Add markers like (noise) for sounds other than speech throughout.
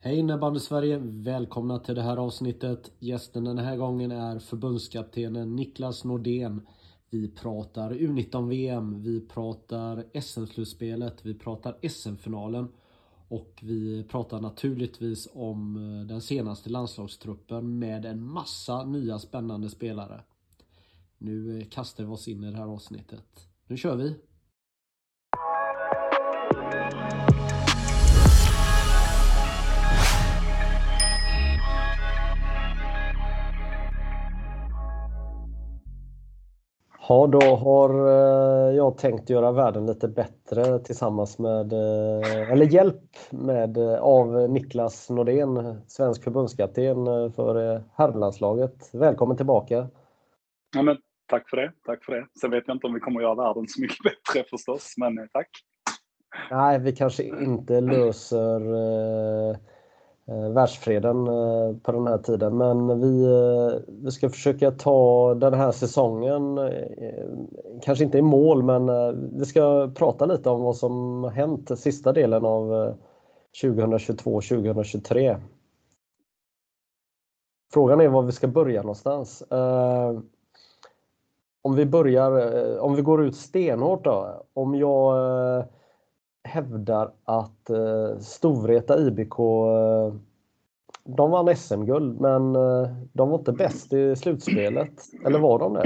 Hej innebandy Sverige! Välkomna till det här avsnittet. Gästen den här gången är förbundskaptenen Niklas Nordén. Vi pratar U19-VM, vi pratar SM-slutspelet, vi pratar SM-finalen och vi pratar naturligtvis om eh, den senaste landslagstruppen med en massa nya spännande spelare. Nu eh, kastar vi oss in i det här avsnittet. Nu kör vi! Ja, då har eh, jag tänkt göra världen lite bättre tillsammans med, eh, eller hjälp med, eh, av Niklas Nordén, svensk förbundskapten för herrlandslaget. Välkommen tillbaka! Ja, men, tack för det, tack för det. Sen vet jag inte om vi kommer göra världen så mycket (laughs) bättre förstås, men tack! Nej, vi kanske inte löser Eh, världsfreden eh, på den här tiden. Men vi, eh, vi ska försöka ta den här säsongen, kanske inte i mål, men vi ska prata lite om vad som hänt sista delen av 2022-2023. Frågan är var vi ska börja någonstans. Om vi börjar, om vi går ut stenhårt då. Om jag hävdar att eh, Storvreta IBK eh, de vann SM-guld men eh, de var inte bäst i slutspelet. Eller var de det?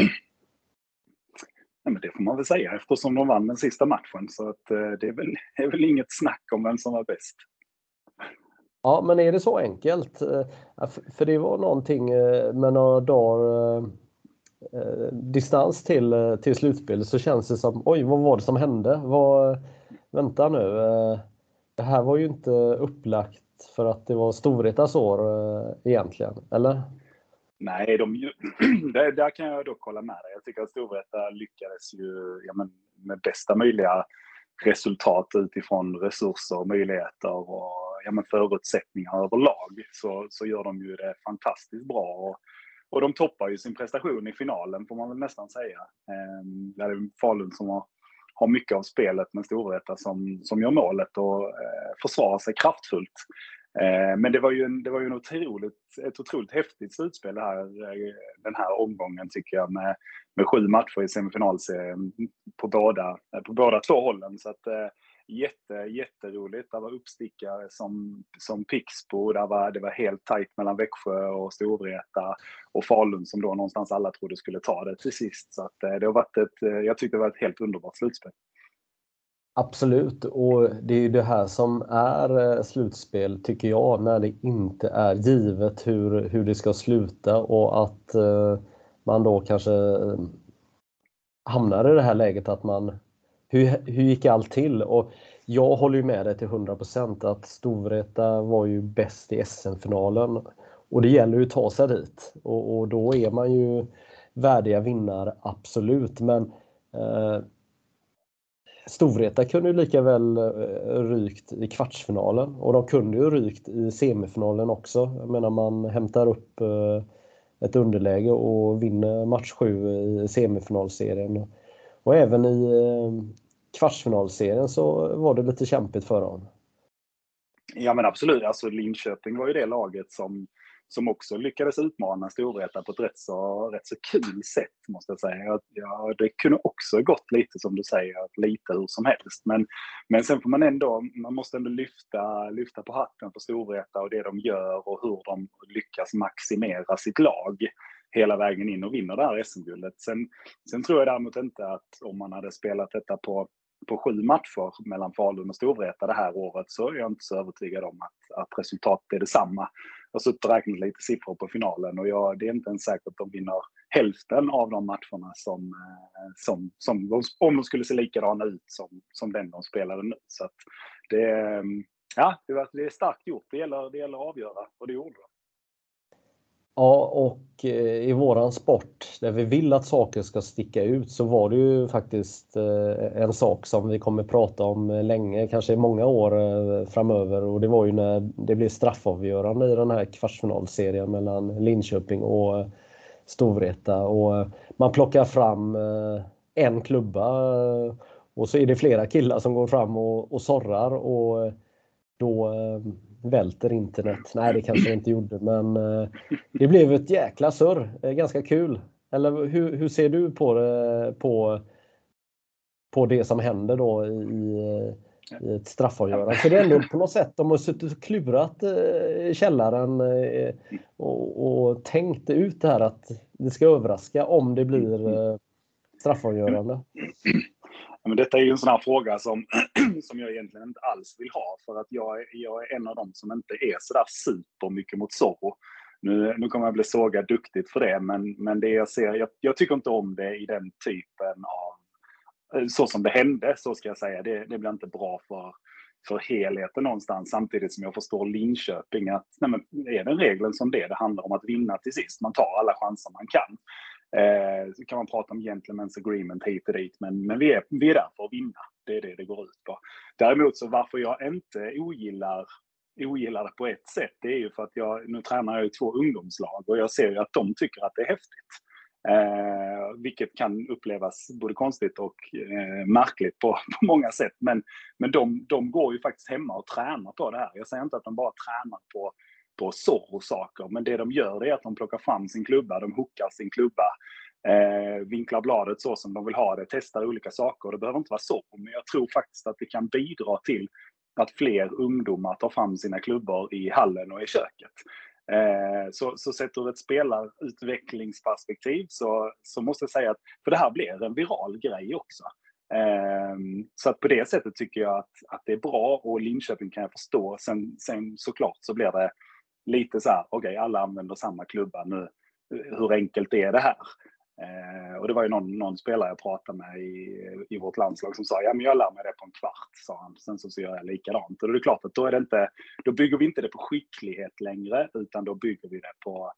Nej, men det får man väl säga eftersom de vann den sista matchen. Så att, eh, det är väl, (laughs) är väl inget snack om vem som var bäst. Ja, men är det så enkelt? Eh, för det var någonting med några dagar distans till, till slutspelet så känns det som oj, vad var det som hände? Vad, vänta nu. Eh, det här var ju inte upplagt för att det var Storvretas år eh, egentligen, eller? Nej, de, (clears throat) där, där kan jag dock hålla med dig. Jag tycker att Storvreta lyckades ju ja, men, med bästa möjliga resultat utifrån resurser, möjligheter och ja, men, förutsättningar överlag. Så, så gör de ju det fantastiskt bra. Och, och de toppar ju sin prestation i finalen får man väl nästan säga. Ehm, det är Falun som har har mycket av spelet med Storvreta som, som gör målet och eh, försvarar sig kraftfullt. Eh, men det var ju, en, det var ju en otroligt, ett otroligt häftigt slutspel här, eh, den här omgången tycker jag med, med sju matcher i semifinalserien på båda, eh, på båda två hållen. Så att, eh, jätte, jätteroligt. Det var uppstickare som, som Pixbo. Det var, det var helt tajt mellan Växjö och Storvreta och Falun som då någonstans alla trodde skulle ta det till sist. Så att, eh, det har varit ett, eh, jag tyckte det var ett helt underbart slutspel. Absolut, och det är ju det här som är eh, slutspel tycker jag, när det inte är givet hur, hur det ska sluta och att man då kanske hamnar i det här läget att man hur, hur gick allt till? Och jag håller ju med dig till 100% att Storvreta var ju bäst i SM-finalen. Och det gäller ju att ta sig dit. Och, och, då är man ju värdiga vinnare, absolut. Men eh, Storvreta kunde ju lika väl eh, rykt i kvartsfinalen och de kunde ju rykt i semifinalen också. Jag menar man hämtar upp eh, ett underläge och vinner match 7 i semifinalserien. Och även i eh, kvartsfinalserien så var det lite kämpigt för honom. Ja men absolut, alltså Linköping var ju det laget som, som också lyckades utmana Storvreta på ett rätt så, rätt så kul sätt måste jag säga. Ja, det kunde också gått lite som du säger, lite hur som helst. Men, men sen får man ändå, man måste ändå lyfta, lyfta på hatten på Storvreta och det de gör och hur de lyckas maximera sitt lag hela vägen in och vinner det här SM-guldet. Sen, sen tror jag däremot inte att om man hade spelat detta på på sju matcher mellan Falun och Storvreta det här året så är jag inte så övertygad om att, att resultatet är detsamma. Jag har suttit och räknat lite siffror på finalen och jag, det är inte ens säkert att de vinner hälften av de matcherna som, eh, som, som, de, om de skulle se likadana ut som, som den de spelade nu. Så att det, mm, ja, det är starkt gjort. Det gäller, det gäller att avgöra och det gjorde de. Ja, och eh, i våran sport där vi vill att saker ska sticka ut så var det ju faktiskt eh, en sak som vi kommer prata om eh, länge, kanske i många år framöver. Och det var ju när det blev straffavgörande i den här kvartsfinalserien mellan Linköping och Storvreta. Och man plockar fram en klubba och så är det flera killar som går fram och, och sorrar. Och då välter internet. Nej, det kanske det inte gjorde, men eh, det blev ett jäkla surr. Eh, ganska kul. Eller hur, hur ser du på det, på, på det som händer då i, i ett straffavgörande? För det är ändå på något sätt, de har suttit och klurat eh, i källaren och, och tänkt ut det här att det ska överraska om det blir straffavgörande men detta är ju en sån här fråga som, (clears throat) som jag egentligen inte alls vill ha för att jag, jag är en av dem som inte är sådär supermycket mot Zorro. Nu, nu kommer jag bli sågad duktigt för det, men, men det jag ser, jag, jag, tycker inte om det i den typen av, så som det hände, så ska jag säga. Det, det blir inte bra för, för helheten någonstans, samtidigt som jag förstår Linköping att nej men, är den regeln som det, det handlar om att vinna till sist. Man tar alla chanser man kan. Eh, så kan man prata om gentlemen's agreement hit och dit, men, men vi, är, vi är där för att vinna. Det är det det går ut på. Däremot så varför jag inte ogillar, ogillar det på ett sätt, det är ju för att jag, nu tränar jag i två ungdomslag och jag ser ju att de tycker att det är häftigt. Eh, vilket kan upplevas både konstigt och eh, märkligt på, på många sätt. Men, men de, de går ju faktiskt hemma och tränar på det här. Jag säger inte att de bara tränar på på Zorro-saker. Men det de gör är att de plockar fram sin klubba, de hookar sin klubba, eh, vinklar bladet så som de vill ha det, testar olika saker. Det behöver inte vara Zorro, men jag tror faktiskt att det kan bidra till att fler ungdomar tar fram sina klubbor i hallen och i köket. Eh, så, så sett ur ett spelarutvecklingsperspektiv så, så måste jag säga att, för det här blir en viral grej också. Eh, så att på det sättet tycker jag att, att det är bra och Linköping kan jag förstå. Sen, sen såklart så blir det lite så här, okej, okay, alla använder samma klubba nu. Hur enkelt är det här? Eh, och det var ju någon, någon, spelare jag pratade med i, i vårt landslag som sa, ja men jag lär mig det på en kvart, sa han. Sen så, så gör jag likadant. Och det är klart att då är det inte, då bygger vi inte det på skicklighet längre, utan då bygger vi det på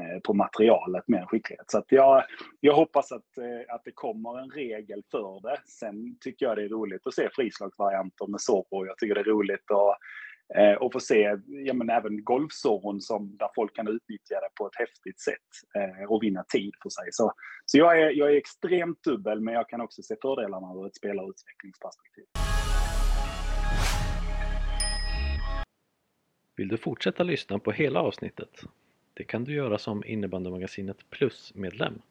eh, på materialet mer än skicklighet. Så att jag, jag hoppas att, eh, att det kommer en regel för det. Sen tycker jag det är roligt att se frislagsvarianter med Zorro. Jag tycker det är roligt att Eh, och få se ja, men även golfzoron som, där folk kan utnyttja det på ett häftigt sätt eh, och vinna tid för sig. Så, så jag, är, jag är extremt dubbel, men jag kan också se fördelarna ur ett spelarutvecklingsperspektiv. Vill du fortsätta lyssna på hela avsnittet? Det kan du göra som Innebandymagasinet Plus-medlem.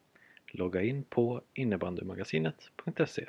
Logga in på innebandymagasinet.se